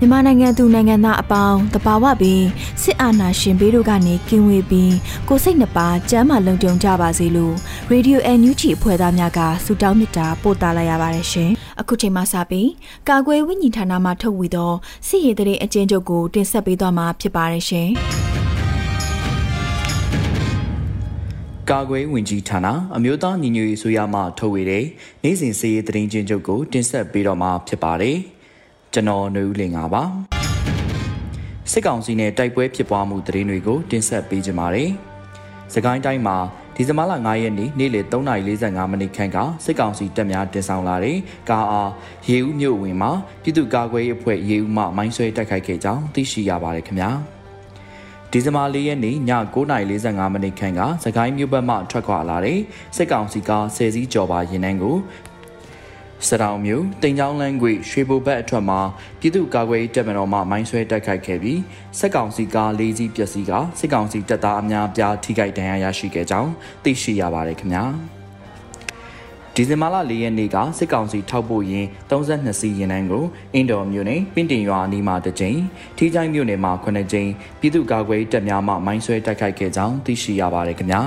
မြန်မာနိုင်ငံသူနိုင်ငံသားအပေါင်းတဘာဝပြီးစစ်အာဏာရှင်ဘေးတို့ကနေကင်းဝေးပြီးကိုစိတ်နှပါကျမ်းမာလုံခြုံကြပါစေလို့ Radio NUG အဖွဲ့သားများကဆုတောင်းမေတ္တာပို့သလိုက်ရပါတယ်ရှင်။အခုချိန်မှစပြီးကာကွယ်ဝိညာဉ်ဌာနမှထုတ်ဝေသောစစ်ရေးတရေအကျဉ်းချုပ်ကိုတင်ဆက်ပေးသွားမှာဖြစ်ပါတယ်ရှင်။ကာကွယ်ဝင်ကြီးဌာနအမျိုးသားညီညွတ်ရေးဆိုရမှထုတ်ဝေတဲ့နိုင်စဉ်စည်ရေးသတင်းချင်းချုပ်ကိုတင်ဆက်ပေးတော့မှာဖြစ်ပါတယ်။ ကျွန်တော်ຫນွေဦးလင်ပါပါစစ်ကောင်စီနဲ့တိုက်ပွဲဖြစ်ပွားမှုသတင်းတွေကိုတင်ဆက်ပေးကြပါမယ်။စကိုင်းတိုင်းမှာဒီဇင်ဘာလ9ရက်နေ့နေ့လယ်3:45မိနစ်ခန့်ကစစ်ကောင်စီတပ်များတင်ဆောင်လာတဲ့ကားအားရေဦးမြို့ဝင်မှာပြည်သူ့ကာကွယ်ရေးအဖွဲ့ရေဦးမှမိုင်းဆွဲတိုက်ခိုက်ခဲ့ကြောင်းသိရှိရပါတယ်ခင်ဗျာ။ဒီဇင်ဘာ၄ရက်နေ့ည9:45မိနစ်ခန့်ကစကိုင်းမြို့ဘက်မှထွက်ခွာလာတဲ့စစ်ကောင်စီကဆယ်စည်းကြော်ပါရင်နှန်းကို စတောင်မျိုးတင်ချောင်းလန်းကွေရွှေဘိုဘက်အထွက်မှာပြည်သူ့ကာကွယ်ရေးတပ်မတော်မှမိုင်းဆွဲတိုက်ခိုက်ခဲ့ပြီးစက်ကောင်စီကားလေးစီးပျက်စီးကစစ်ကောင်စီတပ်သားအများပြားထိခိုက်ဒဏ်ရာရရှိခဲ့ကြောင်းသိရှိရပါတယ်ခင်ဗျာဒီဇင်ဘာလ၄ရက်နေ့ကစစ်ကောင်စီထောက်ပို့ရင်32စီးရင်နှန်းကိုအင်ဒိုမြို့နယ်ပင်တင်ရွာအနီးမှာတစ်ကြိမ်ထီးချိုင်းမြို့နယ်မှာ9ကြိမ်ပြည်သူ့ကာကွယ်ရေးတပ်များမှမိုင်းဆွဲတိုက်ခိုက်ခဲ့ကြောင်းသိရှိရပါတယ်ခင်ဗျာ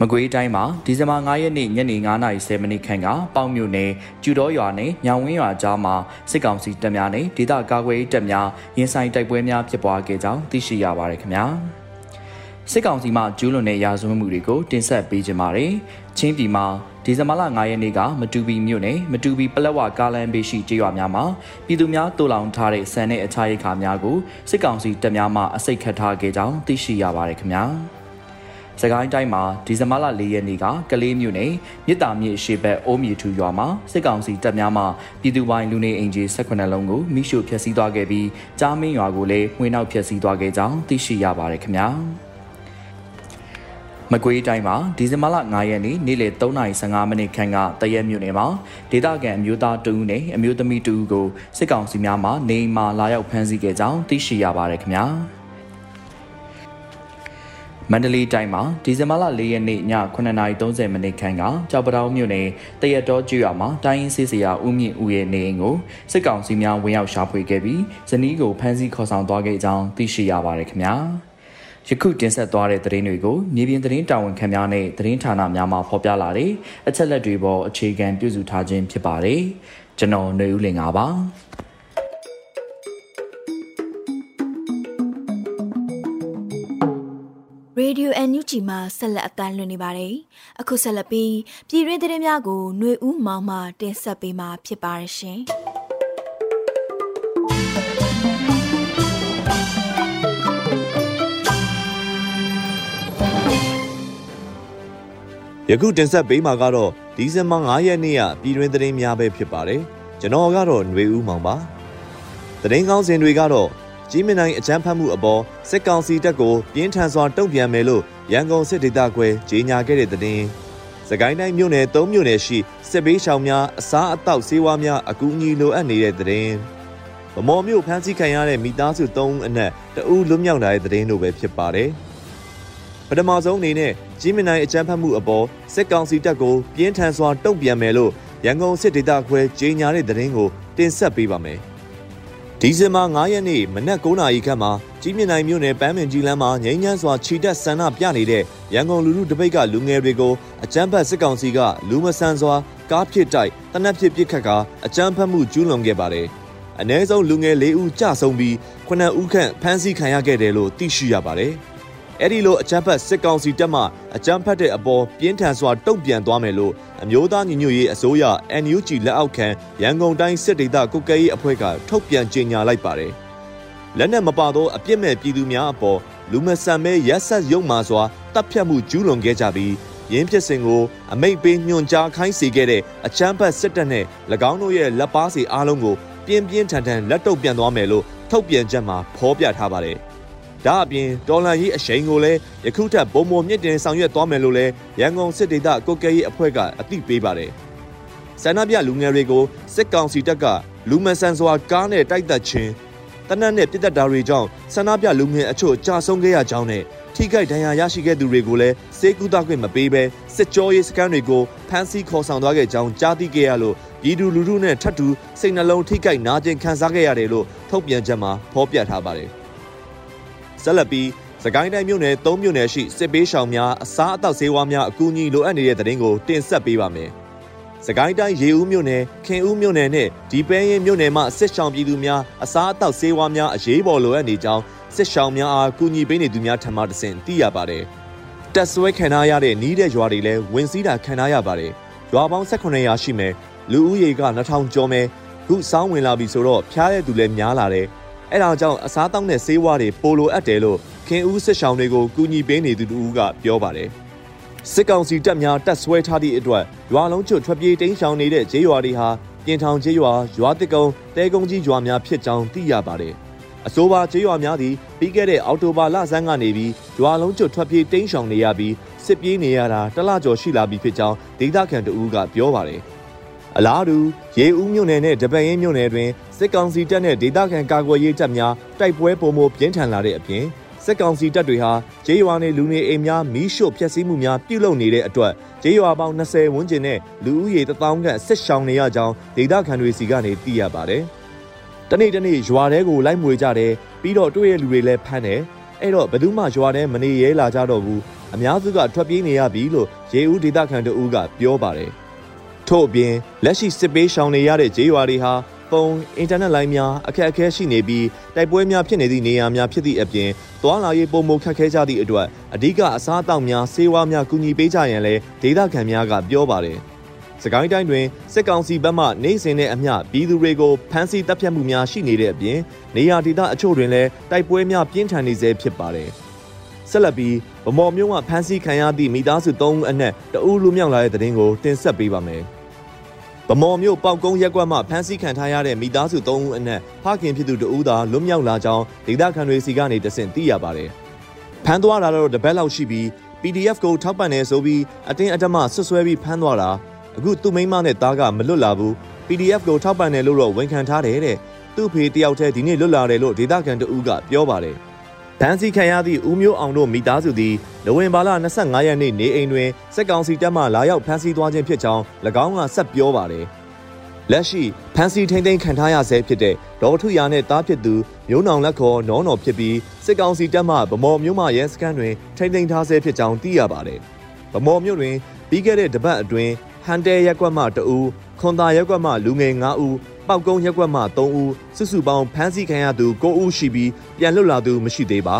မကွေးတိုင်းမှာဒီဇင်ဘာ9ရက်နေ့ညနေ9:30မိနစ်ခန့်ကပေါင်မြို့နယ်ကျူတော်ရွာနဲ့ညောင်ဝင်းရွာကြားမှာစစ်ကောင်စီတပ်များနဲ့ဒေသကာကွယ်ရေးတပ်များရင်ဆိုင်တိုက်ပွဲများဖြစ်ပွားခဲ့ကြောင်းသိရှိရပါတယ်ခင်ဗျာစစ်ကောင်စီမှကျူးလွန်တဲ့ရာဇဝတ်မှုတွေကိုတင်ဆက်ပေးကြပါမယ်။ချင်းပြည်မှာဒီဇင်ဘာလ9ရက်နေ့ကမတူပီမြို့နယ်မတူပီပလက်ဝကားလမ်းဘေးရှိကျေးရွာများမှာပြည်သူများတူလောင်ထားတဲ့ဆန်နဲ့အခြားရိက္ခာများကိုစစ်ကောင်စီတပ်များမှအစိတ်ခတ်ထားခဲ့ကြောင်းသိရှိရပါတယ်ခင်ဗျာ။ စကိုင်းတိုင်းမှာဒီဇင်ဘာလ၄ရက်နေ့ကကလေးမြို့နယ်မြစ်တာမြစ်ရှေ့ဘက်အိုးမြေထူရွာမှာစစ်ကောင်စီတပ်များမှပြည်သူပိုင်းလူနေအိမ်ကြီး18လုံးကိုမိရှို့ဖျက်ဆီးသွားခဲ့ပြီးကြားမင်းရွာကိုလည်းမှွေနောက်ဖျက်ဆီးသွားခဲ့ကြောင်းသိရှိရပါတယ်ခင်ဗျာမကွေးတိုင်းမှာဒီဇင်ဘာလ9ရက်နေ့နေ့လယ်3:15မိနစ်ခန့်ကတရက်မြို့နယ်မှာဒေသခံအမျိုးသားတဦးနဲ့အမျိုးသမီးတဦးကိုစစ်ကောင်စီများမှနေအိမ်မှာလာရောက်ဖမ်းဆီးခဲ့ကြောင်းသိရှိရပါတယ်ခင်ဗျာ။ မန္တလေးတိုင်းမှာဒီဇင်ဘာလ၄ရက်နေ့ည9:30မိနစ်ခန့်ကကြောက်ပတောင်းမြို့နယ်တရတော်ကျွော်မှာတိုင်းရင်းစစ်စရာဦးမြင့်ဦးရဲ့နေအိမ်ကိုစစ်ကောင်စီများဝင်ရောက်ရှာဖွေခဲ့ပြီးဇနီးကိုဖမ်းဆီးခေါ်ဆောင်သွားခဲ့ကြောင်းသိရှိရပါတယ်ခင်ဗျာယခုတင်ဆက်သွားတဲ့သတင်းတွေကိုမြေပြင်သတင်းတာဝန်ခံများနဲ့သတင်းဌာနများမှဖော်ပြလာတဲ့အချက်လက်တွေပေါ်အခြေခံပြုစုထားခြင်းဖြစ်ပါတယ်ကျွန်တော်ຫນွေဦးလင်ပါ Radio NUG မှာဆက်လက်အသံလွှင့်နေပါတယ်။အခုဆက်လက်ပြီးပြည်တွင်းသတင်းများကိုຫນွေဦးမောင်မှတင်ဆက်ပေးမှာဖြစ်ပါရရှင်။ယခုတင်ဆက်ပေးမှာကတော့ဒီဇင်ဘာ9ရက်နေ့ကပြည်တွင်းသတင်းများပဲဖြစ်ပါတယ်။ကျွန်တော်ကတော့ຫນွေဦးမောင်ပါ။သတင်းကောင်းစင်တွေကတော့ကြီးမနိုင်အကြမ်းဖက်မှုအပေါ်စစ်ကောင်စီတပ်ကိုပြင်းထန်စွာတုံ့ပြန်မယ်လို့ ရန်ကုန်စစ်ဒေသခွဲကြေညာခဲ့တဲ့တဲ့င်း။စကိုင်းတိုင်းမြို့နယ်၃မြို့နယ်ရှိစစ်ဘေးရှောင်များအစားအသောက်ဆေးဝါးများအကူအညီလိုအပ်နေတဲ့တဲ့င်း။ဗမော်မြို့ဖမ်းဆီးခံရတဲ့မိသားစု၃ဦးအနက်တဦးလွတ်မြောက်လာတဲ့တဲ့င်းတို့ပဲဖြစ်ပါတယ်။ပထမဆုံးအနေနဲ့ကြီးမနိုင်အကြမ်းဖက်မှုအပေါ်စစ်ကောင်စီတပ်ကိုပြင်းထန်စွာတုံ့ပြန်မယ်လို့ရန်ကုန်စစ်ဒေသခွဲကြေညာတဲ့တဲ့င်းကိုတင်ဆက်ပေးပါမယ်။ ဒီဇင်ဘာ9ရက်နေ့မနက်9:00နာရီခန့်မှာကြီးမြင့်နိုင်မြို့နယ်ပန်းမင်ကြီးလမ်းမှာငိမ့်ညမ်းစွာခြိတက်ဆန္ဒပြနေတဲ့ရန်ကုန်လူလူတပိတ်ကလူငယ်တွေကိုအကြမ်းဖက်စစ်ကောင်စီကလူမဆန်စွာကားဖြစ်တိုက်တနက်ဖြစ်ပစ်ခတ်ကအကြမ်းဖက်မှုကျူးလွန်ခဲ့ပါတယ်။အ ਨੇ ဆုံးလူငယ်၄ဦးကြဆုံးပြီး9ဦးခန့်ဖမ်းဆီးခံရခဲ့တယ်လို့သိရှိရပါတယ်။ အဲ့ဒီလိုအကြမ်းဖက်စစ်ကောင်စီတပ်မှအကြမ်းဖက်တဲ့အပေါ်ပြင်းထန်စွာတုံ့ပြန်သွားမယ်လို့အမျိုးသားညီညွတ်ရေးအစိုးရ NUG လက်အောက်ခံရန်ကုန်တိုင်းစစ်ဒေသကုတ်ကဲရေးအဖွဲ့ကထုတ်ပြန်ကြေညာလိုက်ပါတယ်။လက်နက်မပါသောအပြစ်မဲ့ပြည်သူများအပေါ်လူမဆန်မဲရက်ဆက်ရုံမာစွာတပ်ဖြတ်မှုကျူးလွန်ခဲ့ကြပြီးရင်းဖြစ်စဉ်ကိုအမိတ်ပေးညွှန်ကြားခိုင်းစေခဲ့တဲ့အချမ်းဖတ်စစ်တပ်နဲ့၎င်းတို့ရဲ့လက်ပါစီအားလုံးကိုပြင်းပြင်းထန်ထန်လက်တုပ်ပြန်သွားမယ်လို့ထုတ်ပြန်ချက်မှာဖော်ပြထားပါတယ်။ ဒါအပြင်တော်လန်ရေးအရှိန်ကိုလည်းယခုထပ်ပုံမမြင့်တင်ဆောင်ရွက်သွားမယ်လို့လည်းရန်ကုန်စစ်ဒေသကုတ်ကဲရေးအဖွဲ့ကအသိပေးပါတယ်။ဆန္ဒပြလူငယ်တွေကိုစစ်ကောင်စီတပ်ကလူမဆန်စွာကားနဲ့တိုက်တက်ခြင်းတနက်နဲ့ပြစ်တက်တာတွေကြောင့်ဆန္ဒပြလူငယ်အချို့ကြာဆုံးခဲ့ရကြောင်းနဲ့ထိခိုက်ဒဏ်ရာရရှိခဲ့သူတွေကိုလည်းစေကူတာခွင့်မပေးဘဲစစ်ကြောရေးစခန်းတွေကိုဖမ်းဆီးခေါ်ဆောင်သွားခဲ့ကြောင်းကြားသိခဲ့ရလို့ပြည်သူလူထုနဲ့ထပ်တူစိတ်နှလုံးထိခိုက်နာကျင်ခံစားခဲ့ရတယ်လို့ထုတ်ပြန်ချက်မှာဖော်ပြထားပါတယ်။ ဆက်လက်ပြီးစကိုင်းတိုင်းမြို့နယ်၃မြို့နယ်ရှိစစ်ပေးရှောင်များအစားအသောက်ဆေးဝါးများအကူအညီလိုအပ်နေတဲ့တဲ့တင်ကိုတင်ဆက်ပေးပါမယ်။စကိုင်းတိုင်းရေဦးမြို့နယ်ခင်ဦးမြို့နယ်နဲ့ဒီပဲရင်မြို့နယ်မှစစ်ရှောင်ပြည်သူများအစားအသောက်ဆေးဝါးများအရေးပေါ်လိုအပ်နေကြောင်းစစ်ရှောင်များအားကူညီပေးနေသူများထံမှတဆင့်သိရပါတယ်။တက်ဆွဲခံထားရတဲ့နီးတဲ့ရွာတွေလည်းဝင်စည်းတာခံထားရပါတယ်။ရွာပေါင်း18ရာရှိမယ်လူဦးရေက2000ကျော်မယ်ခုစောင်းဝင်လာပြီဆိုတော့ဖျားတဲ့သူလည်းများလာတယ်။ အဲဒါကြောင့်အစားတောင်းတဲ့ဆေးဝါးတွေပိုလိုအပ်တယ်လို့ခင်ဦးစစ်ဆောင်တွေကိုကူညီပေးနေသူတူကပြောပါတယ်စစ်ကောင်စီတပ်များတပ်ဆွဲထားသည့်အတွက်ရွာလုံးကျွတ်ထွက်ပြေးတိမ်းရှောင်နေတဲ့ဂျေးရွာတွေဟာပြင်ထောင်ဂျေးရွာရွာတစ်ကုံတဲကုန်းကြီးရွာများဖြစ်ကြောင်းသိရပါတယ်အဆိုပါဂျေးရွာများသည်ပြီးခဲ့တဲ့အောက်တိုဘာလဆန်းကနေပြီးရွာလုံးကျွတ်ထွက်ပြေးတိမ်းရှောင်နေရပြီးစစ်ပြေးနေရတာတလကျော်ရှိလာပြီဖြစ်ကြောင်းဒေသခံတအူးကပြောပါတယ်အလားတူရေဦးမြို့နယ်နဲ့တပန်ရင်မြို့နယ်တွင် စစ်ကောင်စီတပ်နဲ့ဒေသခံကာကွယ်ရေးတပ်များတိုက်ပွဲပုံမပြင်းထန်လာတဲ့အပြင်စစ်ကောင်စီတပ်တွေဟာဂျေးရွာနယ်လူနေအိမ်များမီးရှို့ဖျက်ဆီးမှုများပြုလုပ်နေတဲ့အတွက်ဂျေးရွာပေါင်း20ဝန်းကျင်နဲ့လူဦးရေ1000ခန့်စစ်ရှောင်နေရကြောင်းဒေသခံတွေစီကနေသိရပါတယ်။တနေ့တနေ့ရွာတဲကိုလိုက်မွေကြတယ်ပြီးတော့တွေ့ရလူတွေလည်းဖမ်းတယ်အဲ့တော့ဘယ်သူမှရွာထဲမနေရဲလာကြတော့ဘူးအများစုကထွက်ပြေးနေရပြီလို့ရေဦးဒေသခံတို့ကပြောပါတယ်ထို့အပြင်လက်ရှိစစ်ပေးရှောင်နေရတဲ့ဂျေးရွာတွေဟာ ပုံအင်တာနက်လိုင်းများအခက်အခဲရှိနေပြီးတိုက်ပွဲများဖြစ်နေသည့်နေရာများဖြစ်သည့်အပြင်သွာလာရေးပုံမခက်ခဲကြသည့်အတွက်အ धिक အစားအသောက်များဆေးဝါးများကူညီပေးကြရန်လဲဒေသခံများကပြောပါတယ်။စကိုင်းတိုင်းတွင်စစ်ကောင်စီဘက်မှနေစဉ်နဲ့အမျှပြည်သူတွေကိုဖမ်းဆီးတပ်ဖြတ်မှုများရှိနေတဲ့အပြင်နေရာဒေသအချို့တွင်လည်းတိုက်ပွဲများပြင်းထန်နေဆဲဖြစ်ပါတယ်။ဆက်လက်ပြီးဗမော်မျိုးကဖမ်းဆီးခံရသည့်မိသားစု၃ဦးအနက်တဦးလူမြောက်လာတဲ့တဲ့တင်ကိုတင်ဆက်ပေးပါမယ်။ ဗမော်မြို့ပေါက်ကုန်းရက်ကွက်မှဖမ်းဆီးခံထားရတဲ့မိသားစု၃ဦးအနက်ဖခင်ဖြစ်သူတဦးသာလွတ်မြောက်လာကြောင်းဒေသခံတွေစီကနေတဆင့်သိရပါတယ်။ဖမ်းသွားတာတော့တပတ်လောက်ရှိပြီး PDF ကိုထောက်ပံ့နေဆိုပြီးအတင်းအဓမ္မဆွဆွဲပြီးဖမ်းသွားတာအခုသူ့မိန်းမနဲ့သားကမလွတ်လာဘူး PDF ကိုထောက်ပံ့တယ်လို့တော့ဝန်ခံထားတယ်တဲ့သူ့ဖေတယောက်တည်းဒီနေ့လွတ်လာတယ်လို့ဒေသခံတဦးကပြောပါတယ်။ ဒန်းစီခံရသည့်ဦးမျိုးအောင်တို့မိသားစုသည်နိုဝင်ဘာလ25ရက်နေ့နေအိမ်တွင်စက်ကောင်စီတပ်မှလာရောက်ဖမ်းဆီးသွားခြင်းဖြစ်ကြောင်း၎င်းကဆက်ပြောပါတယ်။လက်ရှိဖမ်းဆီးထိန်းသိမ်းခံထားရဆဲဖြစ်တဲ့ဒေါ်ထုရနဲ့တားဖြစ်သူမျိုးနောင်လက်ခေါ်နောနော်ဖြစ်ပြီးစစ်ကောင်စီတပ်မှဗမော်မျိုးမရဲစခန်းတွင်ထိန်းသိမ်းထားဆဲဖြစ်ကြောင်းသိရပါတယ်။ဗမော်မျိုးတွင်ပြီးခဲ့တဲ့တပတ်အတွင်းဟန်တဲရက်ကွက်မှတအူခွန်သာရက်ကွက်မှလူငယ်9ဦး ပောက်ကုန်းရက်ကွက်မှ3ဦးစုစုပေါင်းဖမ်းဆီးခံရသူ9ဦးရှိပြီးပြန်လွတ်လာသူမရှိသေးပါ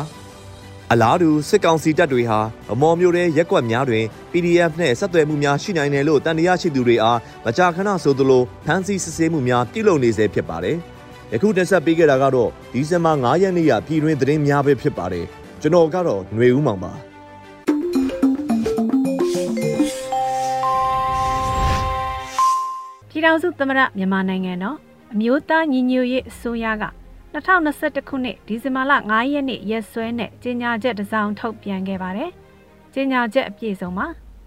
အလားတူစစ်ကောင်စီတပ်တွေဟာအမော်မျိုးတဲ့ရက်ကွက်များတွင် PDF နဲ့ဆက်သွယ်မှုများရှိနိုင်တယ်လို့တန်တရားရှိသူတွေအားမကြာခဏဆိုသလိုဖမ်းဆီးစစ်ဆေးမှုများပြုလုပ်နေစေဖြစ်ပါတယ်။ယခုတင်ဆက်ပေးခဲ့တာကတော့ဒီဇင်ဘာ9ရက်နေ့ရပြည်တွင်သတင်းများပဲဖြစ်ပါတယ်။ကျွန်တော်ကတော့ຫນွေဦးမောင်ပါ။ ပြည်ထောင်စုသမ္မတမြန်မာနိုင်ငံတော်အမျိုးသားညီညွတ်ရေးအစိုးရက2021ခုနှစ်ဒီဇင်ဘာလ9ရက်နေ့ရက်စွဲနဲ့ကြေညာချက်တစ်စောင်ထုတ်ပြန်ခဲ့ပါတယ်။ကြေညာချက်အပြည့်စုံပါ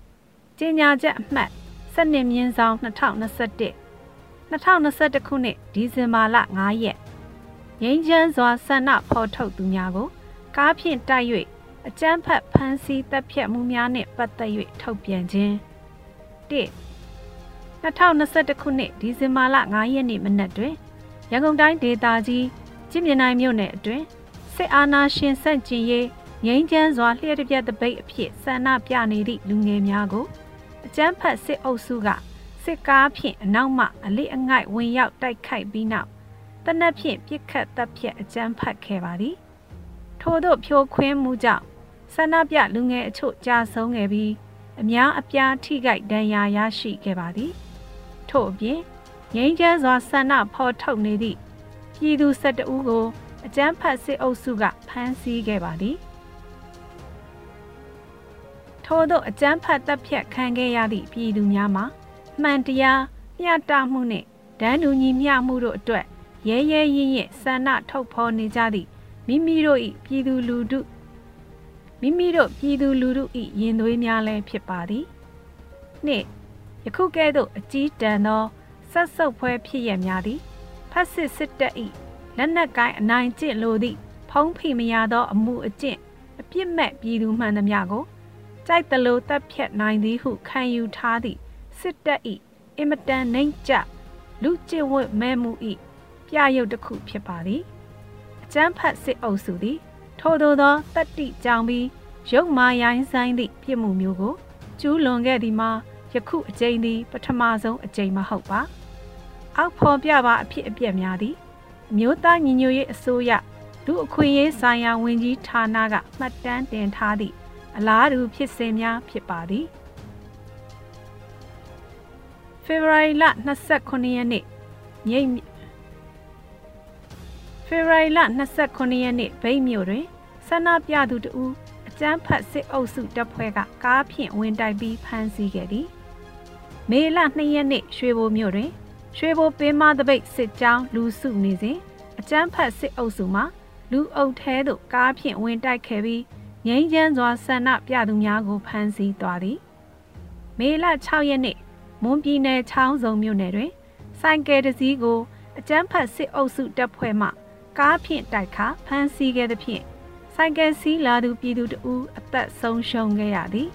။ကြေညာချက်အမှတ်7မြင်းဆောင်2021 2021ခုနှစ်ဒီဇင်ဘာလ9ရက်ငိမ့်ချမ်းစွာဆန္ဒဖော်ထုတ်သူများကို ကားဖြင့်တိုက်၍အကြမ်းဖက်ဖမ်းဆီးတပ်ဖြတ်မှုများနှင့်ပတ်သက်၍ထုတ်ပြန်ခြင်း1 2021ခုနှစ်ဒီဇင်ဘာလ9ရက်နေ့မနက်တွင်ရန်ကုန်တိုင်းဒေသကြီးကြည်မြနိုင်မြို့နယ်အတွင်းစစ်အာဏာရှင်ဆန့်ကျင်ရေးငြိမ်းချမ်းစွာလျှက်တပြက်တပိတ်အဖြစ်ဆန္ဒပြနေသည့်လူငယ်များကိုအကြမ်းဖက်စစ်အုပ်စုကစစ်ကားဖြင့်အနောက်မှအလေးအငိုက်ဝင်ရောက်တိုက်ခိုက်ပြီးနောက်တနက်ဖြင့်ပြစ်ခတ်တပ်ဖြတ်အကြမ်းဖက်ခဲ့ပါသည်ထို့သောဖြိုခွင်းမှုကြောင့်ဆန္ဒပြလူငယ်အချို့ကြာဆုံးခဲ့ပြီးအများအပြားထိခိုက်ဒဏ်ရာရရှိခဲ့ပါသည် ထို့အပြင်ငြိမ်းချမ်းစွာဆန္ဒဖော်ထုတ်နေသည့်ပြည်သူ၁၁ဦးကိုအကြမ်းဖက်စစ်အုပ်စုကဖမ်းဆီးခဲ့ပါသည်ထို့သောအကြမ်းဖက်တပ်ဖြတ်ခံခဲ့ရသည့်ပြည်သူများမှာမှန်တရားမျှတမှုနှင့်ဒန်းတူညီမျှမှုတို့အတွက်ရဲရဲရင့်ရင့်ဆန္ဒထုတ်ဖော်နေကြသည့်မိမိတို့၏ပြည်သူလူထုမိမိတို့ပြည်သူလူထု၏ရင်သွေးများလည်းဖြစ်ပါသည်နှင့် ယခုကဲ့သို့အကြီးတန်းသောဆက်ဆုပ်ဖွဲဖြစ်ရများသည်ဖက်စစ်စစ်တပ်၏လက်နက်ကိုင်းအနိုင်ကျင့်လိုသည့်ဖုံးဖိမရသော အမှုအကျင့်အပြစ်မဲ့ပြည်သူမှန်သမျှကိုကြိုက်တလို့တပ်ဖြတ်နိုင်သည်ဟုခံယူထားသည့်စစ်တပ်၏အင်မတန်နှိမ့်ကျလူကျင့်ဝတ်မဲမှု၏ပြရုပ်တစ်ခုဖြစ်ပါသည်အကျန်းဖတ်စစ်အုပ်စုသည်ထို့သောသောတတ္တိကြောင့်ပြီးရုပ်မာရိုင်းဆိုင်သည့်ပြစ်မှုမျိုးကိုကျူးလွန်ခဲ့သည်မှာ ယခုအကြိမ်သည် ပထမဆုံးအကြိမ်မဟုတ်ပါအောက်ဖော်ပြပါအဖြစ်အပျက်များသည်အမျိုးသားညီညွတ်ရေးအစိုးရလူအခွင့်အရေးဆိုင်ရာဝန်ကြီးဌာနကမှတ်တမ်းတင်ထားသည့်အလားတူဖြစ်စဉ်များဖြစ်ပါသည်ဖေဖော်ဝါရီလ29ရက်နေ့မြိတ်ဖေဖော်ဝါရီလ29ရက်နေ့ဗိတ်မြို့တွင်ဆန္ဒပြသူတဦးအကြမ်းဖက်စစ်အုပ်စုတပ်ဖွဲ့ကကားဖြင့်ဝင်တိုက်ပြီးဖမ်းဆီးခဲ့သည် မေလ2ရက်နေ့ရွှေဘိုမြို့တွင်ရွှေဘိုပင်မသပိတ်စစ်ကြောင်းလူစုနေစဉ်အကြမ်းဖက်စစ်အုပ်စုမှလူအုပ်ထဲသို့ကားဖြင့်ဝင်တိုက်ခဲ့ပြီးငိမ့်ချမ်းစွာဆန္ဒပြသူများကိုဖမ်းဆီးသွားသည်မေလ6ရက်နေ့မွန်ပြည်နယ်ချောင်းစုံမြို့နယ်တွင်ဆိုင်ကယ်တစ်စီးကိုအကြမ်းဖက်စစ်အုပ်စုတပ်ဖွဲ့မှကားဖြင့်တိုက်ခါဖမ်းဆီးခဲ့သဖြင့်ဆိုင်ကယ်စီးလာသူပြည်သူတဦးအသက်ဆုံးရှုံးခဲ့ရသည်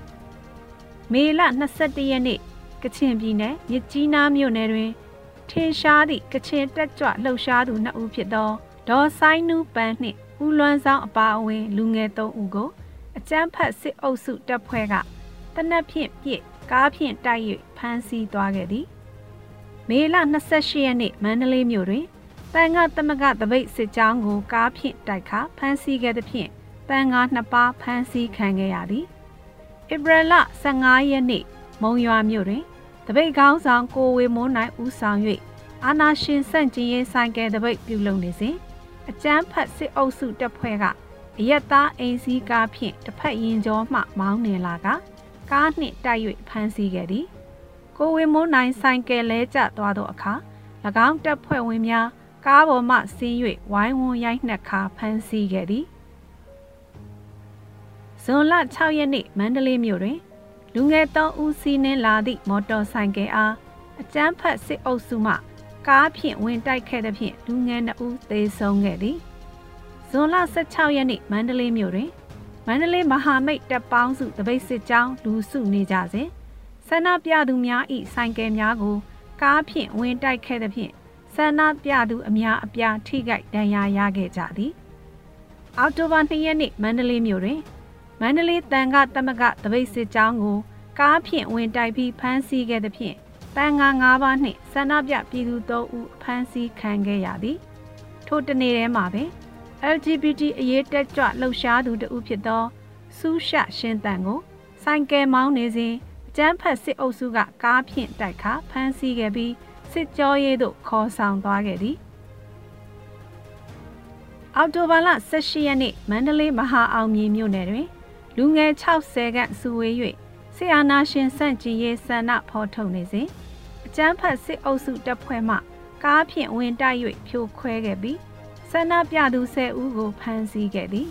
မေလ22ရက်နေ့ ကချင်ပြည်နယ်မြစ်ကြီးနားမြို့နယ်တွင်ထင်ရှားသည့်ကချင်တက်ကြွလှုပ်ရှားသူနှစ်ဦးဖြစ်သောဒေါ်ဆိုင်နူပန်းနှင့်ဦးလွမ်းဆောင်အပါအဝင် လူငယ်သုံးဦးကိုအကြမ်းဖက်စစ်အုပ်စုတပ်ဖွဲ့ကတနက်ဖြင့်ပြစ်ကားဖြင့်တိုက်၍ဖမ်းဆီးသွားခဲ့သည်မေလ28ရက်နေ့မန္တလေးမြို့တွင်တန်ခါသမဂတပိတ်စစ်ကြောင်းကိုကားဖြင့်တိုက်ခါဖမ်းဆီးခဲ့သဖြင့်တန်ခါနှစ်ပါးဖမ်းဆီးခံခဲ့ရသည်ဧပြီလ15ရက်နေ့မုံရွာမြို့တွင် တပိတ်ကောင်းဆောင်ကိုဝေမိုးနိုင်ဦးဆောင်၍အာနာရှင်စန့်ကျင်ရေးဆိုင်ကယ်တပိတ်ပြုလုပ်နေစဉ်အကျန်းဖတ်စစ်အုပ်စုတပ်ဖွဲ့ကအရက်သားအိမ်စီးကားဖြင့်တစ်ဖက်ရင်ကျော်မှမောင်းနေလာကကားနှင့်တိုက်၍ဖမ်းဆီးခဲ့သည်ကိုဝေမိုးနိုင်ဆိုင်ကယ်လဲကျသွားသောအခါ၎င်းတပ်ဖွဲ့ဝင်များကားပေါ်မှဆင်း၍ဝိုင်းဝန်းရိုက်နှက်ခါဖမ်းဆီးခဲ့သည်ဇွန်လ6ရက်နေ့မန္တလေးမြို့တွင် လူငယ်3ဦးစီးနှင်းလာသည့်မော်တော်ဆိုင်ကယ်အားအကျန်းဖတ်စစ်အုပ်စုမှကားဖြင့်ဝင်တိုက်ခဲ့သဖြင့်လူငယ်2ဦးသေဆုံးခဲ့သည်ဇွန်လ16ရက်နေ့မန္တလေးမြို့တွင်မန္တလေးမဟာမိတ်တပ်ပေါင်းစုတပိတ်စစ်ကြောင်းလူစုနေကြစဉ်ဆန္ဒပြသူများ၏ဆိုင်ကယ်များကိုကားဖြင့်ဝင်တိုက်ခဲ့သဖြင့်ဆန္ဒပြသူအများအပြားထိခိုက်ဒဏ်ရာရခဲ့ကြသည်အောက်တိုဘာ2ရက်နေ့မန္တလေးမြို့တွင် မန္တလေးတန်ခတမကတပိတ်စစ်ကြောင်းကိုကားဖြင့်ဝင်တိုက်ပြီးဖမ်းဆီးခဲ့သဖြင့်တန်ငါ၅ပါးနှင့်ဆန္ဒပြပြည်သူ၃ဦးဖမ်းဆီးခံခဲ့ရသည်ထို့တနေ့တည်းမှာပင် LGBT အရေးတက်ကြွလှုပ်ရှားသူတဦးဖြစ်သောစူးရှရှင်တန်ကိုဆိုင်ကယ်မောင်းနေစဉ်အကျန်းဖက်စစ်အုပ်စုကကားဖြင့်တိုက်ခါဖမ်းဆီးခဲ့ပြီးစစ်ကြောရေးသို့ခေါ်ဆောင်သွားခဲ့သည်အော်တိုဘာလ18ရက်နေ့မန္တလေးမဟာအောင်မြေမြို့နယ်တွင် လူငယ်60ခန့်စုဝေး၍ဆီအာနာရှင်စန့်ကျင်ရေးဆန္ဒဖော်ထုတ်နေစဉ်အကျန်းဖက်စစ်အုပ်စုတပ်ဖွဲ့မှကားဖြင့်ဝင်တိုက်၍ဖြိုခွဲခဲ့ပြီးဆန္ဒပြသူ10ဦးကိုဖမ်းဆီးခဲ့သည်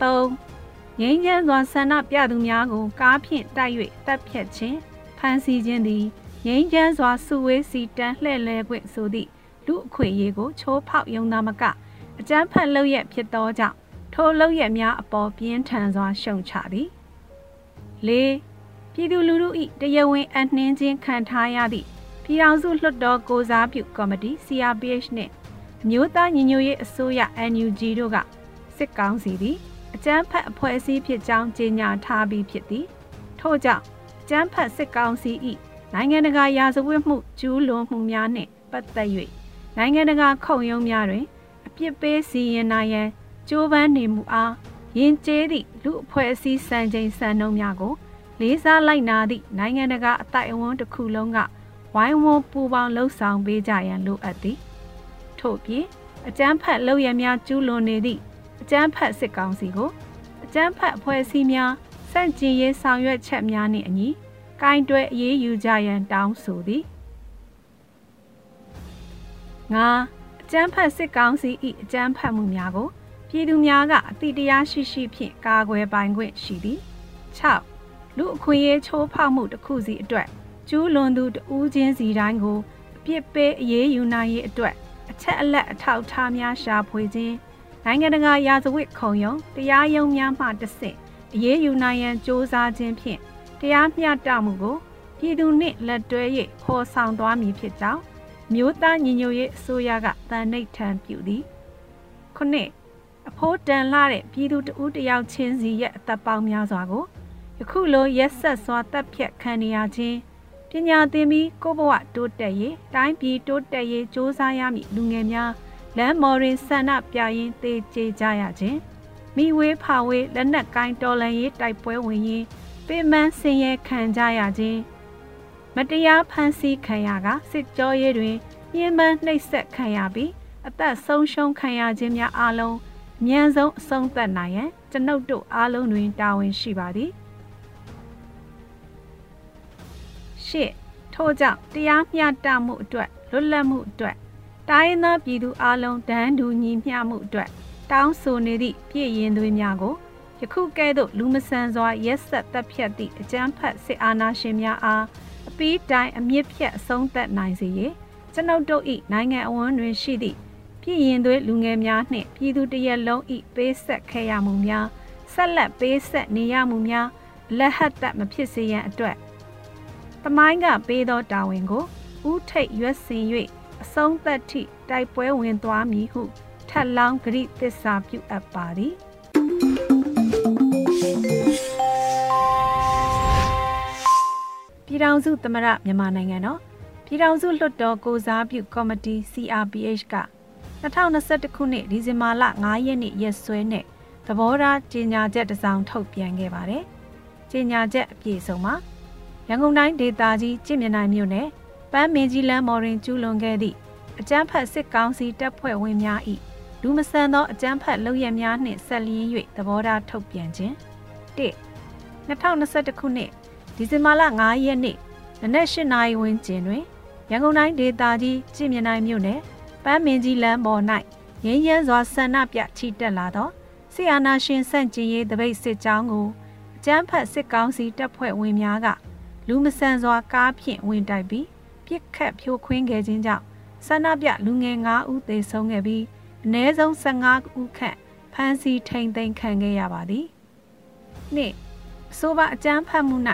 3ငိမ့်ချမ်းစွာဆန္ဒပြသူများကိုကားဖြင့်တိုက်၍တပ်ဖြတ်ခြင်းဖမ်းဆီးခြင်းသည်ငိမ့်ချမ်းစွာစုဝေးစီတန်းလှည့်လည်ခွင့်ဆိုသည့်လူအခွင့်အရေးကိုချိုးဖောက်ယုံသားမကအကြမ်းဖက်လုပ်ရဖြစ်သောကြောင့် ထိုလုပ်ရများအပေါ်ပြင်းထန်စွာရှုံချသည်၄ပြည်သူလူထု၏တရားဝင်အနှင်းချင်းခံထားရသည့်ပြည်ထောင်စုလွှတ်တော်ကိုစားပြုကော်မတီ CRPH နှင့်အမျိုးသားညီညွတ်ရေးအစိုးရ NUG တို့ကစစ်ကောင်းစီသည်အကြမ်းဖက်အဖွဲ့အစည်းဖြစ်ကြောင်းကြေညာထားပြီးဖြစ်သည်ထို့ကြောင့်အကြမ်းဖက်စစ်ကောင်စီ၏နိုင်ငံတကာရာဇဝတ်မှုကျူးလွန်မှုများနှင့်ပတ်သက်၍နိုင်ငံတကာခုံရုံးများတွင်အပြစ်ပေးစီရင်နိုင်ရန် ကြိုးပမ်းနေမှုအားယဉ်ကျေးသည့်လူအဖွဲ့အစည်းစံချိန်စံနှုန်းများကို လေးစားလိုက်နာသည့်နိုင်ငံတကာအတိုက်အဝန်းတစ်ခုလုံးကဝိုင်းဝန်းပူးပေါင်းလှုပ်ဆောင်ပေးကြရန်လိုအပ်သည်ထို့ပြင်အကြမ်းဖက်လုပ်ရများကျူးလွန်နေသည့်အကြမ်းဖက်စစ်ကောင်စီကိုအကြမ်းဖက်အဖွဲ့အစည်းများစန့်ကျင်ရေးဆောင်ရွက်ချက်များနှင့်အညီကင်တွယ်အရေးယူကြရန်တောင်းဆိုသည်ငါအကြမ်းဖက်စစ်ကောင်စီ၏အကြမ်းဖက်မှုများကို ပြည်သူများကအတိတရားရှိရှိဖြင့်ကာကွယ်ပိုင်ခွင့်ရှိသည်6လူအခွင့်အရေးချိုးဖောက်မှုတစ်ခုစီအတွက်ကျူးလွန်သူတဦးချင်းစီတိုင်းကိုအပြစ်ပေးအရေးယူနိုင်ရေးအတွက်အချက်အလက်အထောက်အထားများရှာဖွေခြင်းနိုင်ငံတကာရာဇဝတ်ခုံရုံးတရားရုံးများမှတဆင့်အရေးယူနိုင်ရန်စ조사ခြင်းဖြင့်တရားမျှတမှုကိုပြည်သူနှင့်လက်တွဲ၍ဖော်ဆောင်သွားမည်ဖြစ်ကြောင်းမြို့သားညီညွတ်ရေးအစိုးရကတန်နှိတ်ထံပြုသည်ခုနှစ် အဖိုးတန်လာတဲ့ပြည်သူတဦးတယောက်ချင်းစီရဲ့အသက်ပေါင်းများစွာကိုယခုလိုရက်ဆက်စွာတပ်ဖြတ်ခံနေရခြင်းပညာသင်ပြီးကိုဘဝတိုးတက်ရေးတိုင်းပြည်တိုးတက်ရေးစ조사ရမည်လူငယ်များလမ်းမော်ရင်ဆန္ဒပြရင်းတေကျေကြရခြင်းမိဝေးဖာဝေးလက်နက်ကိုင်းတော်လန်ရေးတိုက်ပွဲဝင်ရင်ပင်မဆင်းရဲခံကြရခြင်းမတရားဖန်ဆီးခံရကစစ်ကြောရေးတွင်ညှဉ်းပန်းနှိပ်စက်ခံရပြီးအသက်ဆုံးရှုံးခံရခြင်းများအလုံးအ မြန်ဆုံးအဆုံးသတ်နိုင်ရန်ကျွန်ုပ်တို့အားလုံးတွင်တာဝန်ရှိပါသည်ရှစ်ထို့ကြောင့်တရားမျှတမှုအတွက်လွတ်လပ်မှုအတွက်တိုင်းသားပြည်သူအလုံးတန်းတူညီမျှမှုအတွက်တောင်းဆိုနေသည့်ပြည်ရင်သွေးများကိုယခုကဲ့သို့လူမဆန်စွာရက်ဆက်တပ်ဖြတ်သည့်အကြမ်းဖက်စစ်အာဏာရှင်များအားအပီးတိုင်းအမြင့်ဖြတ်အဆုံးသတ်နိုင်စေရကျွန်ုပ်တို့၏နိုင်ငံအဝန်းတွင်ရှိသည့် ပြည်ရင်သွေးလူငယ်များနှင့်ပြည်သူတရက်လုံး၏ပေးဆက်ခဲ့ရမှုများဆက်လက်ပေးဆက်နေရမှုများလက်ဟတ်တမဖြစ်စေရန်အတွက်တမိုင်းကပေးသောတာဝန်ကိုဥထိတ်ရွက်စင်၍အဆုံးသက်ထိတိုက်ပွဲဝင်သွားမည်ဟုထက်လောင်းဂရိသစ္စာပြုအပ်ပါသည်ပြည်ထောင်စုသမရမြန်မာနိုင်ငံတော်ပြည်ထောင်စုလွှတ်တော်ကိုစားပြုကော်မတီ CRPH က 2021ခုနှစ်ဒီဇင်ဘာလ9ရက်နေ့ရက်စွဲနဲ့သဘောထားကြေညာချက်တစ်စောင်ထုတ်ပြန်ခဲ့ပါတယ်။ကြေညာချက်အပြည့်စုံမှာရန်ကုန်တိုင်းဒေသကြီးကြည်မြနိုင်မြို့နယ်ပန်းမင်းကြီးလမ်းမော်ရင်ကျူးလွန်ခဲ့သည့်အကြမ်းဖက်စစ်ကောင်စီတပ်ဖွဲ့ဝင်များ၏လူမဆန်သောအကြမ်းဖက်လုပ်ရများနှင့်ဆက်လျင်း၍သဘောထားထုတ်ပြန်ခြင်း၁2021ခုနှစ်ဒီဇင်ဘာလ9ရက်နေ့နနက်၈နာရီဝန်းကျင်တွင်ရန်ကုန်တိုင်းဒေသကြီးကြည်မြနိုင်မြို့နယ် ပန်းမင်းကြီးလမ်းပေါ်၌ငင်းရဲစွာဆန္ဒပြချီတက်လာသောဆီအာနာရှင်ဆန့်ကျင်ရေးတပိတ်စစ်ကြောင်းကိုအကြမ်းဖက်စစ်ကောင်စီတပ်ဖွဲ့ဝင်များကလူမဆန်စွာကားဖြင့်ဝင်တိုက်ပြီးပြစ်ခတ်ဖြိုခွင်းခဲ့ခြင်းကြောင့်ဆန္ဒပြလူငယ်9ဦးသေဆုံးခဲ့ပြီးအနည်းဆုံး15ဦးခန့်ဖမ်းဆီးထိန်သိမ်းခံခဲ့ရပါသည်။နှစ်အဆိုပါအကြမ်းဖက်မှု၌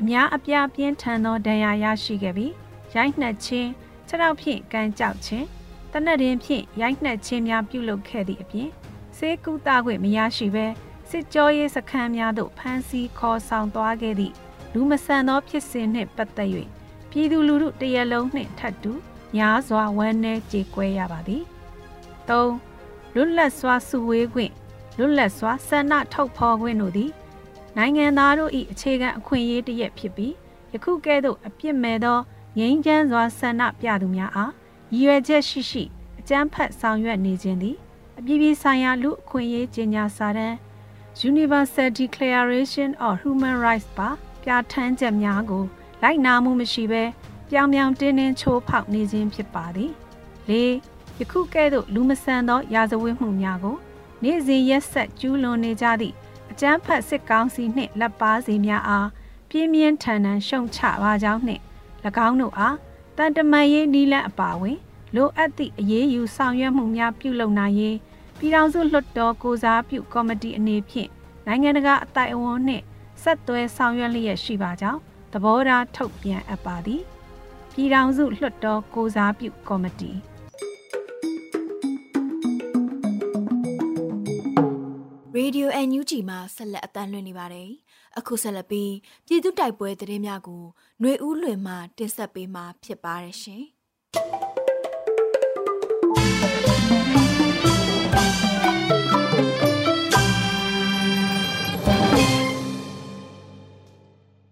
အများအပြားပြင်းထန်သောဒဏ်ရာရရှိခဲ့ပြီးရိုက်နှက်ခြင်းခြေထောက်ဖြင့်ကန်ကြောက်ခြင်း တနက်ရင်ဖြင့်ရိုက်နှက်ခြင်းများပြုလုပ်ခဲ့သည့်အပြင်ဆေးကုသခွင့်မရရှိဘဲစစ်ကြောရေးစခန်းများသို့ဖမ်းဆီးခေါ်ဆောင်သွားခဲ့သည့်လူမဆန်သောဖြစ်စဉ်နှင့်ပတ်သက်၍ပြည်သူလူထုတရက်လုံးနှင့်ထပ်တူများစွာဝမ်းနည်းကြေကွဲရပါသည်၃လွတ်လပ်စွာစုဝေးခွင့်လွတ်လပ်စွာဆန္ဒထုတ်ဖော်ခွင့်တို့သည် နိုင်ငံသားတို့၏အခြေခံအခွင့်အရေးတစ်ရပ်ဖြစ်ပြီးယခုကဲ့သို့အပြစ်မဲ့သောငြိမ်းချမ်းစွာဆန္ဒပြသူများအား ရည်ရွယ်ချက်ရှိရှိအကြမ်းဖက်ဆောင်ရွက်နေခြင်းသည်အပြည်ပြည်ဆိုင်ရာလူအခွင့်အရေးကြေညာစာတမ်း Universal Declaration of Human Rights ပါပြဋ္ဌာန်းချက်များကို လိုက်နာမှုမရှိဘဲပြောင်ပြောင်တင်းတင်းချိုးဖောက်နေခြင်းဖြစ်ပါသည်၄ယခုကဲ့သို့လူမဆန်သော ရာဇဝတ်မှုများကို နေ့စဉ်ရက်ဆက်ကျူးလွန်နေကြသည့်အကြမ်းဖက်စစ်ကောင်စီနှင့်လက်ပါစီများအားပြင်းပြင်းထန်ထန်ရှုံချပါကြောင်းနှင့်၎င်းတို့အား တန်တမန်ရေးနီးလန့်အပါဝင်လိုအပ်သည့်အရေးယူဆောင်ရွက်မှုများပြုလုပ်နိုင်ရေးပြည်ထောင်စုလွှတ်တော်ကိုစားပြုကော်မတီအနေဖြင့်နိုင်ငံတကာအတိုင်အဝန်နှင့်ဆက်သွဲဆောင်ရွက်လျက်ရှိပါကြောင်းသဘောထားထုတ်ပြန်အပ်ပါသည်ပြည်ထောင်စုလွှတ်တော်ကိုစားပြုကော်မတီ Radio NUG မှာဆက်လက်အသံလွှင့်နေပါတယ်။အခုဆက်လက်ပြီးပြည်သူတိုက်ပွဲသတင်းများကိုຫນွေဦးလွင်မှတင်ဆက်ပေးမှာဖြစ်ပါတယ်ရှင်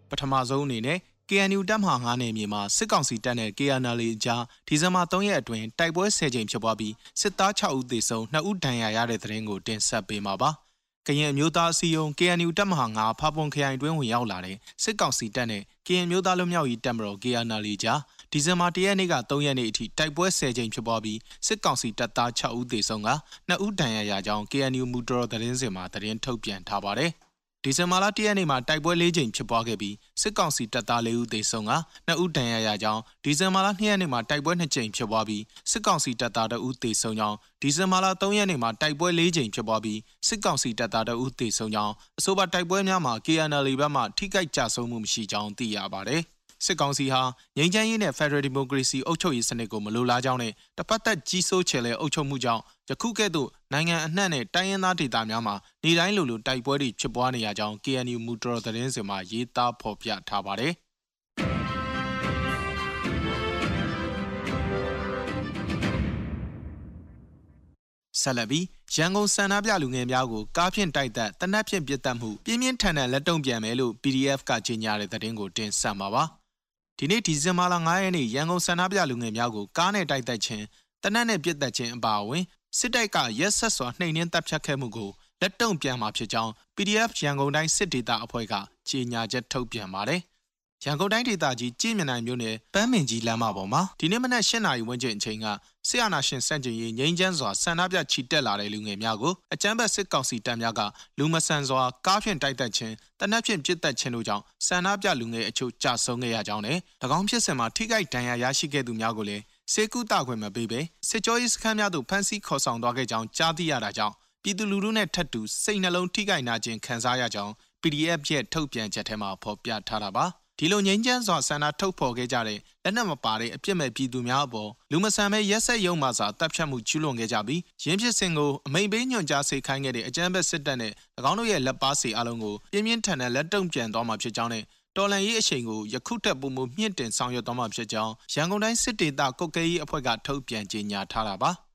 ။ပထမဆုံးအနေနဲ့ KNU တပ်မဟာ9နယ်မြေမှာစစ်ကောင်စီတပ်နဲ့ KNL အကြားဒီဇင်ဘာ3ရက်အတွင်းတိုက်ပွဲ10ကြိမ်ဖြစ်ပွားပြီးစစ်သား6ဦးသေဆုံး2ဦးဒဏ်ရာရတဲ့တဲ့ရင်ကိုတင်ဆက်ပေးမှာပါ။ ကရင်မျိုးသားအစည်းအရုံး KNU တပ်မဟာ9ဖာပွန်ခရိုင်တွင်းဝင်ရောက်လာတဲ့စစ်ကောင်စီတပ်နဲ့ကရင်မျိုးသားလူမျိုးရေးတပ်မတော် KNL ကြားဒီဇင်ဘာ1ရက်နေ့က3ရက်နေ့အထိတိုက်ပွဲ10ကြိမ်ဖြစ်ပွားပြီးစစ်ကောင်စီတပ်သား6ဦးသေဆုံးက2ဦးဒဏ်ရာရကြောင်း KNU မူတော်သတင်းစင်မှာသတင်းထုတ်ပြန်ထားပါတယ်။ ဒီဇင်ဘာလ၁ရက်နေ့မှာတိုက်ပွဲ၄ကြိမ်ဖြစ်ပွားခဲ့ပြီးစစ်ကောင်စီတပ်သား၄ဦးသေဆုံးက2ဦးဒဏ်ရာရကြောင်းဒီဇင်ဘာလ2ရက်နေ့မှာတိုက်ပွဲ2ကြိမ်ဖြစ်ပွားပြီးစစ်ကောင်စီတပ်သား2ဦးသေဆုံးကြောင်းဒီဇင်ဘာလ3ရက်နေ့မှာတိုက်ပွဲ၄ကြိမ်ဖြစ်ပွားပြီးစစ်ကောင်စီတပ်သား2ဦးသေဆုံးကြောင်းအဆိုပါတိုက်ပွဲများမှာ KNL ဘက်မှထိခိုက်ကြဆုံးမှုမရှိကြောင်းသိရပါတယ်။စစ်ကောင်စီဟာငြိမ်းချမ်းရေးနဲ့ Federal Democracy အုပ်ချုပ်ရေးစနစ်ကိုမလိုလားကြောင်းနဲ့တပတ်သက်ကြီးစိုးချယ်လဲအုပ်ချုပ်မှုကြောင့် ယခုကဲ့သို့နိုင်ငံအနှံ့နဲ့တိုင်းရင်းသားဒေသများမှာနေတိုင်းလိုလိုတိုက်ပွဲတွေဖြစ်ပွားနေရကြောင်း KNU မူတော်သတင်းစင်မှာရေးသားဖော်ပြထားပါတယ်။ဆက်လက်ပြီးရန်ကုန်စန္ဒပြလူငယ်များကိုကားဖြင့်တိုက်သက်တနက်ဖြင့်ပြစ်တက်မှုပြင်းပြင်းထန်ထန်လက်တုံ့ပြန်မယ်လို့ PDF ကကြေညာတဲ့သတင်းကိုတင်ဆက်မှာပါ။ဒီနေ့ဒီဇင်ဘာလ9ရက်နေ့ရန်ကုန်စန္ဒပြလူငယ်များကိုကားနဲ့တိုက်တက်ခြင်းတနက်နဲ့ပြစ်တက်ခြင်းအပါအဝင် စစ်တပ်ကရက်ဆက်စွာနှိမ်နင်းတပ်ဖြတ်ခဲ့မှုကိုလက်တုံ့ပြန်မှာဖြစ်ကြောင်း PDF ရန်ကုန်တိုင်းစစ်ဒေသအဖွဲ့ကကြေညာချက်ထုတ်ပြန်ပါတယ်။ရန်ကုန်တိုင်းဒေသကြီးကြည်မြနိုင်မြို့နယ်ပန်းမင်ကြီးလမ်းမပေါ်မှာဒီနေ့မနက်၈နာရီဝန်းကျင်အချိန်ကဆရာနာရှင်စန့်ကျင်ရေးငိမ့်ချမ်းစွာဆန္ဒပြချီတက်လာတဲ့လူငယ်များကိုအကြမ်းဖက်စစ်ကောင်စီတပ်များကလူမဆန်စွာကားဖြင့်တိုက်တက်ခြင်းတနက်ဖြင့်ပစ်တက်ခြင်းတို့ကြောင့်ဆန္ဒပြလူငယ်အချို့ကြာဆုံးခဲ့ရကြောင်းနဲ့၎င်းဖြစ်စဉ်မှာထိခိုက်ဒဏ်ရာရရှိခဲ့သူများကိုလည်း စေကူတာခွင့်မပေးဘဲစစ်ကြောရေးစခန်းများသို့ဖမ်းဆီးခေါ်ဆောင်သွားခဲ့ကြောင်းကြားသိရတာကြောင့်ပြည်သူလူထုနဲ့ထပ်တူစိတ်နှလုံးထိခိုက်နာခြင်းခံစားရကြောင်း PDF ရဲ့ထုတ်ပြန်ချက်ထဲမှာဖော်ပြထားတာပါဒီလိုငြိမ်းချမ်းစွာဆန္ဒထုတ်ဖော်ခဲ့ကြတဲ့လက်နက်မပါတဲ့အပြစ်မဲ့ပြည်သူများအပေါ်လူမဆန်မဲ့ရက်ဆက်ရုံမှစာတပ်ဖြတ်မှုကျူးလွန်ခဲ့ကြပြီးရင်းဖြစ်စဉ်ကိုအမိန်ပေးညွှန်ကြားစေခိုင်းခဲ့တဲ့အကြမ်းဖက်စစ်တပ်နဲ့၎င်းတို့ရဲ့လက်ပါစီအလုံးကိုပြင်းပြင်းထန်ထန်လက်တုံ့ပြန်သွားမှာဖြစ်ကြောင်းနဲ့ တော်လန်ရေးအချိန်ကိုယခုထက်ပိုမိုမြင့်တင်ဆောင်ရွက်သွားမှာဖြစ်ကြောင်းရန်ကုန်တိုင်းစစ်ဒေသကုတ်ကဲရေးအဖွဲ့ကထုတ်ပြန်ကြေညာထားတာပါ။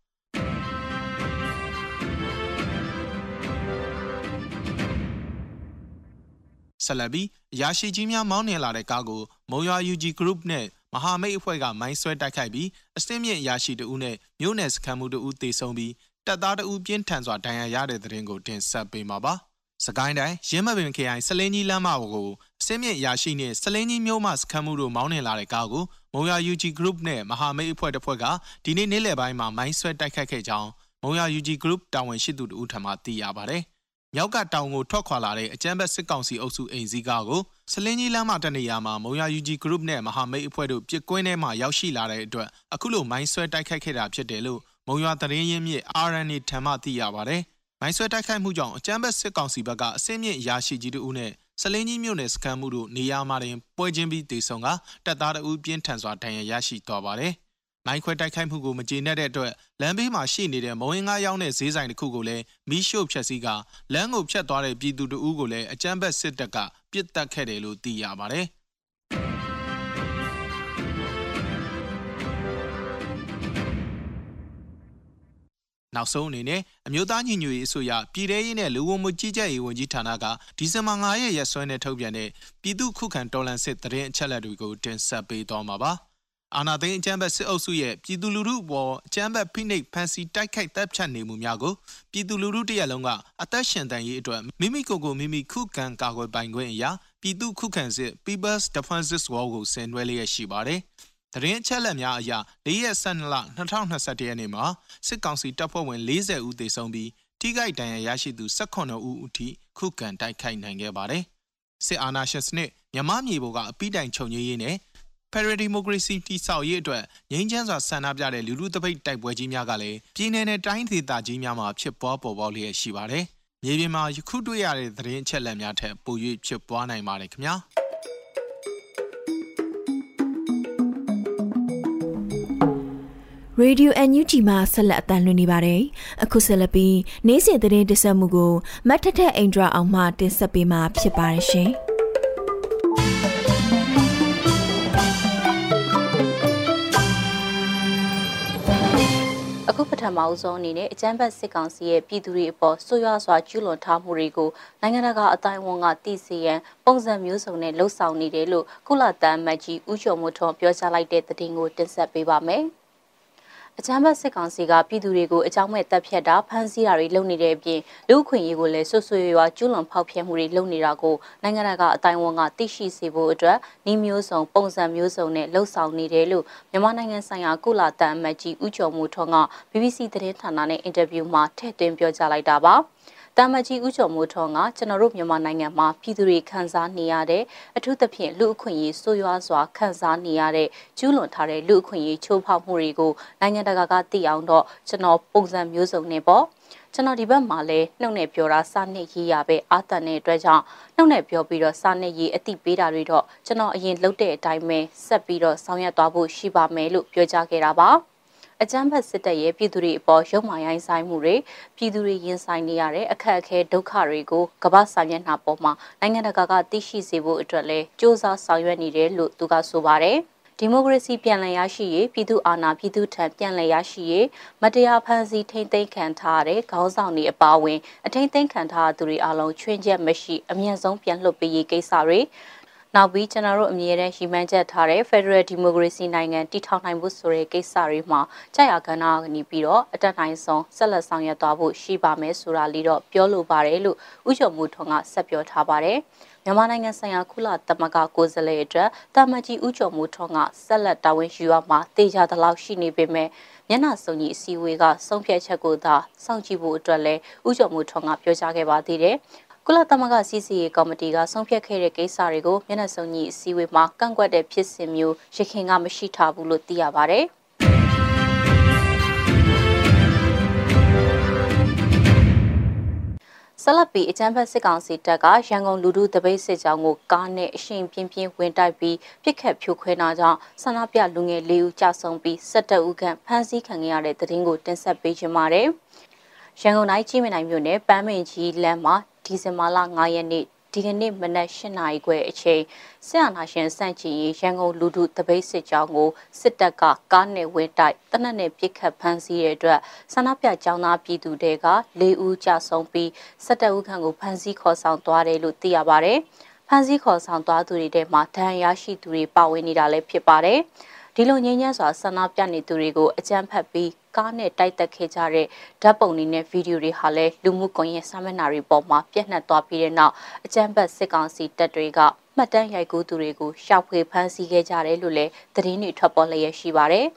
ဆက်လက်ပြီးရရှိကြီးများမောင်းနှင်လာတဲ့ကားကိုမုံရွာ UG Group နဲ့မဟာမိတ်အဖွဲ့ကမိုင်းဆွဲတိုက်ခိုက်ပြီးအစင်းမြင့်ရရှိတဦးနဲ့မြို့နယ်စခန်းမှုတဦးတေဆုံးပြီးတပ်သားတဦးပြင်းထန်စွာဒဏ်ရာရတဲ့တဲ့ရင်ကိုတင်ဆက်ပေးမှာပါ။ စကိုင်းတိုင်းရင်းမပင်ခရိုင်စလင်းကြီးလမ်းမကိုအစင်းမြင့်ရရှိနဲ့စလင်းကြီးမြို့မှစခန်းမှုတို့မောင်းနှင်လာတဲ့ကားကိုမုံရွာ UG Group နဲ့မဟာမိတ်အဖွဲ့တစ်ဖွဲ့ကဒီနေ့နေ့လယ်ပိုင်းမှာမိုင်းဆွဲတိုက်ခိုက်ခဲ့ကြောင်းမုံရွာ UG Group တာဝန်ရှိသူတို့ထံမှသိရပါဗျ။မြောက်ကတောင်ကိုထွက်ခွာလာတဲ့အကြမ်းဖက်စစ်ကောင်စီအုပ်စုအိမ်စည်းကားကိုစလင်းကြီးလမ်းမတနေရာမှာမုံရ UG Group နဲ့မဟာမိတ်အဖွဲ့တို့ပြစ်ကွင်းထဲမှာရောက်ရှိလာတဲ့အတွက်အခုလိုမိုင်းဆွဲတိုက်ခိုက်ခဲ့တာဖြစ်တယ်လို့မုံရသတင်းရင်းမြစ် RNA ထံမှသိရပါဗျ။ မိုင်းဆွဲတိုက်ခိုက်မှုကြောင့်အကြမ်းဖက်စစ်ကောင်စီဘက်ကအစင်းမြင့်ရာရှိကြီးတို့နဲ့စလင်းကြီးမြို့နယ်စခန်းမှုတို့နေရာမှာတင်ပွဲချင်းပြီးတေဆုံကတပ်သားတအူးပြင်းထန်စွာဒဏ်ရာရရှိသွားပါတယ်။မိုင်းခွဲတိုက်ခိုက်မှုကိုမကျေနပ်တဲ့အတွက်လမ်းဘေးမှာရှိနေတဲ့မဝင်းငါးရောင်းတဲ့ဈေးဆိုင်တစ်ခုကိုလည်းမီးရှို့ဖျက်ဆီးကလမ်းကိုဖျက်သွားတဲ့ပြည်သူတို့ကိုလည်းအကြမ်းဖက်စစ်တပ်ကပစ်တက်ခဲ့တယ်လို့သိရပါတယ်။ နောက်ဆုံးအနေနဲ့အမျိုးသားညီညွတ်ရေးအစိုးရပြည်ထရေးနဲ့လူဝင်မှုကြီးကြပ်ရေးဝန်ကြီးဌာနကဒီဇင်ဘာ9ရက်ရက်စွဲနဲ့ထုတ်ပြန်တဲ့ပြည်သူ့ခုခံတော်လှန်စစ်တရင်အချက်လက်တွေကိုတင်ဆက်ပေးသွားမှာပါ။အာနာသိန်းအကြမ်းဖက်စစ်အုပ်စုရဲ့ပြည်သူလူထုအပေါ်အကြမ်းဖက်ဖိနှိပ်ဖန်ဆီးတိုက်ခိုက်တပ်ဖြတ်နေမှုများကိုပြည်သူလူထုတရက်လုံးကအသက်ရှင်တန်ရေးအတွက်မိမိကိုယ်ကိုမိမိခုခံကာကွယ်ပိုင်ခွင့်အရာပြည်သူခုခံစစ် People's Defenses War ကိုဆင်နွှဲလျက်ရှိပါတယ်။ တရင်အချက်လက်များအရ၄ရက်12လ2021ရက်နေ့မှာစစ်ကောင်စီတပ်ဖွဲ့ဝင်40ဦးသေဆုံးပြီးထိခိုက်ဒဏ်ရာရရှိသူ18ဦးအထိခုခံတိုက်ခိုက်နိုင်ခဲ့ပါတယ်။စစ်အာဏာရှင်စနစ်မြမမြေပေါ်ကအပိတိုင်ချုပ်ငြိမ်းရေးနဲ့ဖက်ဒရယ်ဒီမိုကရေစီတည်ဆောက်ရေးအတွက်ငြိမ်းချမ်းစွာဆန္ဒပြတဲ့လူလူတပိတ်တိုက်ပွဲကြီးများကလည်းပြည်내နဲ့တိုင်းဒေသကြီးများမှာဖြစ်ပွားပေါ်ပေါက်လျက်ရှိပါတယ်။မြေပြင်မှာယခုတွေ့ရတဲ့သတင်းအချက်အလက်များထက်ပို၍ဖြစ်ပွားနိုင်ပါတယ်ခင်ဗျာ။ Radio NUG မှာဆက်လက်အသံလွှင့်နေပါတယ်။အခုဆက်လက်ပြီးနေ့စဉ်သတင်းတင်ဆက်မှုကိုမတ်ထထအိန္ဒြာအောင်မှတင်ဆက်ပေးမှာဖြစ်ပါတယ်ရှင်။အခုပထမအဆုံးအနေနဲ့အကြမ်းဖက်စစ်ကောင်စီရဲ့ပြည်သူတွေအပေါ်ဆွရွားစွာကျူးလွန်ထားမှုတွေကိုနိုင်ငံတကာအတိုင်းအဝန်ကသိစေရန်ပုံစံမျိုးစုံနဲ့လှုံ့ဆော်နေတယ်လို့ကုလသမဂ္ဂကြီးဦးကျော်မိုးထွန်းပြောကြားလိုက်တဲ့သတင်းကိုတင်ဆက်ပေးပါမယ်။ အကြမ်းဖက်စစ်ကောင်စီကပြည်သူတွေကိုအကြောင်းမဲ့တပ်ဖြတ်တာဖမ်းဆီးတာတွေလုပ်နေတဲ့အပြင်လူ့အခွင့်အရေးကိုလည်းဆွဆွေရွာကျူးလွန်ဖောက်ဖျက်မှုတွေလုပ်နေတာကိုနိုင်ငံတကာအတိုင်းအဝန်ကသိရှိစေဖို့အတွက်နှီးမျိုးစုံပုံစံမျိုးစုံနဲ့လှုပ်ဆောင်နေတယ်လို့မြန်မာနိုင်ငံဆိုင်ရာကုလတန်အမတ်ကြီးဦးကျော်မိုးထွန်းက BBC သတင်းဌာနနဲ့အင်တာဗျူးမှာထည့်သွင်းပြောကြားလိုက်တာပါ။ တာမကြီးဦးကျော်မိုးထွန်းကကျွန်တော်တို့မြန်မာနိုင်ငံမှာပြည်သူတွေခံစားနေရတဲ့အထူးသဖြင့်လူအခွင့်အရေးဆိုးရွားစွာခံစားနေရတဲ့ကျူးလွန်ထားတဲ့လူအခွင့်အရေးချိုးဖောက်မှုတွေကိုနိုင်ငံတကာကသိအောင်တော့ကျွန်တော်ပုံစံမျိုးစုံနဲ့ပေါ့ကျွန်တော်ဒီဘက်မှာလဲနှုတ်နဲ့ပြောတာစာနဲ့ရေးရပဲအာတန်တဲ့အတွက်ကြောင့်နှုတ်နဲ့ပြောပြီးတော့စာနဲ့ရေးအတိပေးတာတွေတော့ကျွန်တော်အရင်လုပ်တဲ့အတိုင်းပဲဆက်ပြီးတော့ဆောင်ရွက်သွားဖို့ရှိပါမယ်လို့ပြောကြားခဲ့တာပါ။ အကြမ်းဖက်စစ်တပ်ရဲ့ပြည်သူတွေအပေါ်ရုံမာရိုင်းဆိုင်မှုတွေပြည်သူတွေရင်ဆိုင်နေရတဲ့အခက်အခဲဒုက္ခတွေကိုကမ္ဘာစာမျက်နှာပေါ်မှာနိုင်ငံတကာကသိရှိစေဖို့အတွက်လဲစ조사ဆောင်ရွက်နေတယ်လို့သူကဆိုပါတယ်ဒီမိုကရေစီပြန်လည်ရရှိရေးပြည်သူအာဏာပြည်သူထံပြန်လည်ရရှိရေးမတရားဖန်ဆီးထိမ့်သိမ်းခံထားတဲ့ခေါင်းဆောင်တွေအပါအဝင်အထိမ့်သိမ်းခံထားသူတွေအလုံးချွင်းချက်မရှိအမြင့်ဆုံးပြန်လွှတ်ပေးရေးကိစ္စတွေ နောက်ပြီးကျွန်တော်တို့အမြဲတမ်းရှိမှန်းချက်ထားတဲ့ Federal Democracy နိုင်ငံတည်ထောင်နိုင်ဖို့ဆိုတဲ့ကိစ္စတွေမှာကြာရကဏ္ဍကနေပြီးတော့အတက်နိုင်ဆုံးဆက်လက်ဆောင်ရွက်သွားဖို့ရှိပါမယ်ဆိုတာလေးတော့ပြောလိုပါတယ်လို့ဥကျော်မှုထွန်းကဆက်ပြောထားပါတယ်မြန်မာနိုင်ငံဆိုင်ရာကုလသမဂ္ဂကိုယ်စားလှယ်အတွက်တာမကြီးဦးကျော်မိုးထွန်းကဆက်လက်တာဝန်ယူရမှာတေချာသလောက်ရှိနေပေမဲ့မျက်နှာစုံကြီးအစည်းအဝေးကဆုံးဖြတ်ချက်ကိုသာစောင့်ကြည့်ဖို့အတွက်လည်းဦးကျော်မိုးထွန်းကပြောကြားခဲ့ပါသေးတယ် ကုလသမဂ္ဂစီစီရေးကော်မတီကဆုံးဖြတ်ခဲ့တဲ့ကိစ္စတွေကိုမျက်နှာစုံညီအစည်းအဝေးမှာကန့်ကွက်တဲ့ဖြစ်စဉ်မျိုးရခိုင်ကမရှိထားဘူးလို့သိရပါဗျ။ဆလပီအချမ်းဖက်စစ်ကောင်စီတပ်ကရန်ကုန်လူထုတပိတ်စစ်ကြောင်းကိုကားနဲ့အရှင်ပြင်းပြင်းဝင်တိုက်ပြီးပြစ်ခတ်ဖြိုခွဲတာကြောင့်ဆန္ဒပြလူငယ်၄ဦးကြာဆုံးပြီး၁၇ဦးခန့်ဖမ်းဆီးခံခဲ့ရတဲ့တဲ့တင်ကိုတင်ဆက်ပေးချင်ပါတယ်။ရန်ကုန်တိုင်းကြီးမနိုင်မြို့နယ်ပန်းမင်ကြီးလမ်းမှာ ဒီဇင်ဘာလ9ရက်နေ့ဒီကနေ့မနက်၈နာရီခွဲအချိန်ဆရာနာရှင်စန့်ချီရန်ကုန်လူထုတပိတ်စစ်ကြောင်းကိုစစ်တပ်ကကားနဲ့ဝဲတိုက်တနက်နဲ့ပြစ်ခတ်ဖမ်းဆီးတဲ့အတွက်ဆန္ဒပြကြောင်းသားပြည်သူတွေက၄ဦးကြာဆုံးပြီး၁၇ဦးခန့်ကိုဖမ်းဆီးခေါ်ဆောင်သွားတယ်လို့သိရပါဗျ။ဖမ်းဆီးခေါ်ဆောင်သွားသူတွေထဲမှာဒဏ်ရာရှိသူတွေပါဝင်နေတာလည်းဖြစ်ပါတယ်။ ဒီလိုငြိမ်းချမ်းစွာဆန္ဒပြနေသူတွေကိုအကြမ်းဖက်ပြီးကားနဲ့တိုက်တက်ခဲ့ကြတဲ့ဓာတ်ပုံတွေနဲ့ဗီဒီယိုတွေဟာလည်းလူမှုကွန်ရက်စာမျက်နှာတွေပေါ်မှာပြန့်နှံ့သွားပြီးတဲ့နောက်အကြမ်းဖက်စစ်ကောင်စီတပ်တွေက မှတ်တမ်းရိုက်ကူးသူတွေကိုရှောက်ဖွေဖမ်းဆီးခဲ့ကြတယ်လို့လည်းသတင်းတွေထွက်ပေါ်လျက်ရှိပါတယ်။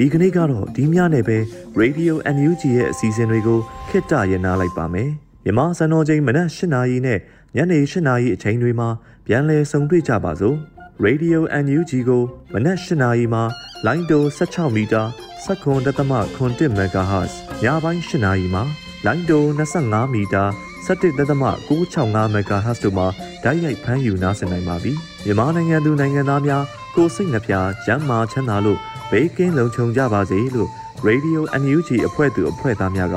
ဒီကနေ့ကတော့ဒီညနေပဲ Radio NUG ရဲ့အစီအစဉ်တွေကို ခਿੱတရနာလိုက်ပါမယ်။မြမစံတော်ချိန်မနက်၈နာရီနဲ့ညနေ၈နာရီအချိန်တွေမှာပြန်လည်ဆုံတွေ့ကြပါစို့။ Radio NUG ကိုမနက်၈နာရီမှာလိုင်းတို16မီတာ7.3 MHz ညပိုင်း၈နာရီမှာလိုင်းတို25မီတာ17.665 MHz တို့မှာဓာတ်ရိုက်ဖမ်းယူနားဆင်နိုင်ပါပြီ။မြန်မာနိုင်ငံသူနိုင်ငံသားများကိုစိတ်နှပြကျန်းမာချမ်းသာလို့ဘေးကင်းလုံခြုံကြပါစေလို့ Radio NUG အဖွဲ့သူအဖွဲ့သားများက